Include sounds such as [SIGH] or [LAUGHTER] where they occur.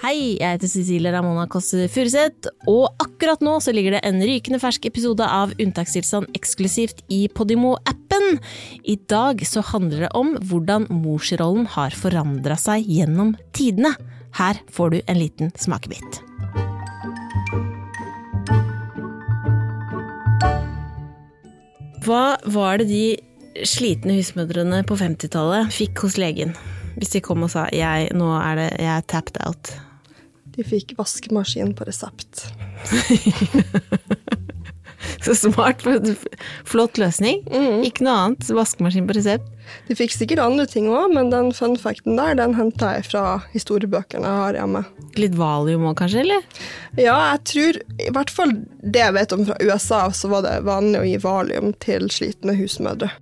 Hei, jeg heter Cecilie Ramona Kåss Furuseth, og akkurat nå så ligger det en rykende fersk episode av Unntakstilstand eksklusivt i Podimo-appen. I dag så handler det om hvordan morsrollen har forandra seg gjennom tidene. Her får du en liten smakebit. Hva var det de slitne husmødrene på 50-tallet fikk hos legen? Hvis de kom og sa jeg, nå er det, jeg er tapped out. De fikk vaskemaskin på resept. [LAUGHS] Så smart. Flott løsning. Ikke noe annet. Vaskemaskin på resept. De fikk sikkert andre ting òg, men den fun facten der, den henta jeg fra historiebøkene jeg har hjemme. Litt valium òg, kanskje? eller? Ja, jeg tror I hvert fall det jeg vet om fra USA, så var det vanlig å gi valium til slitne husmødre.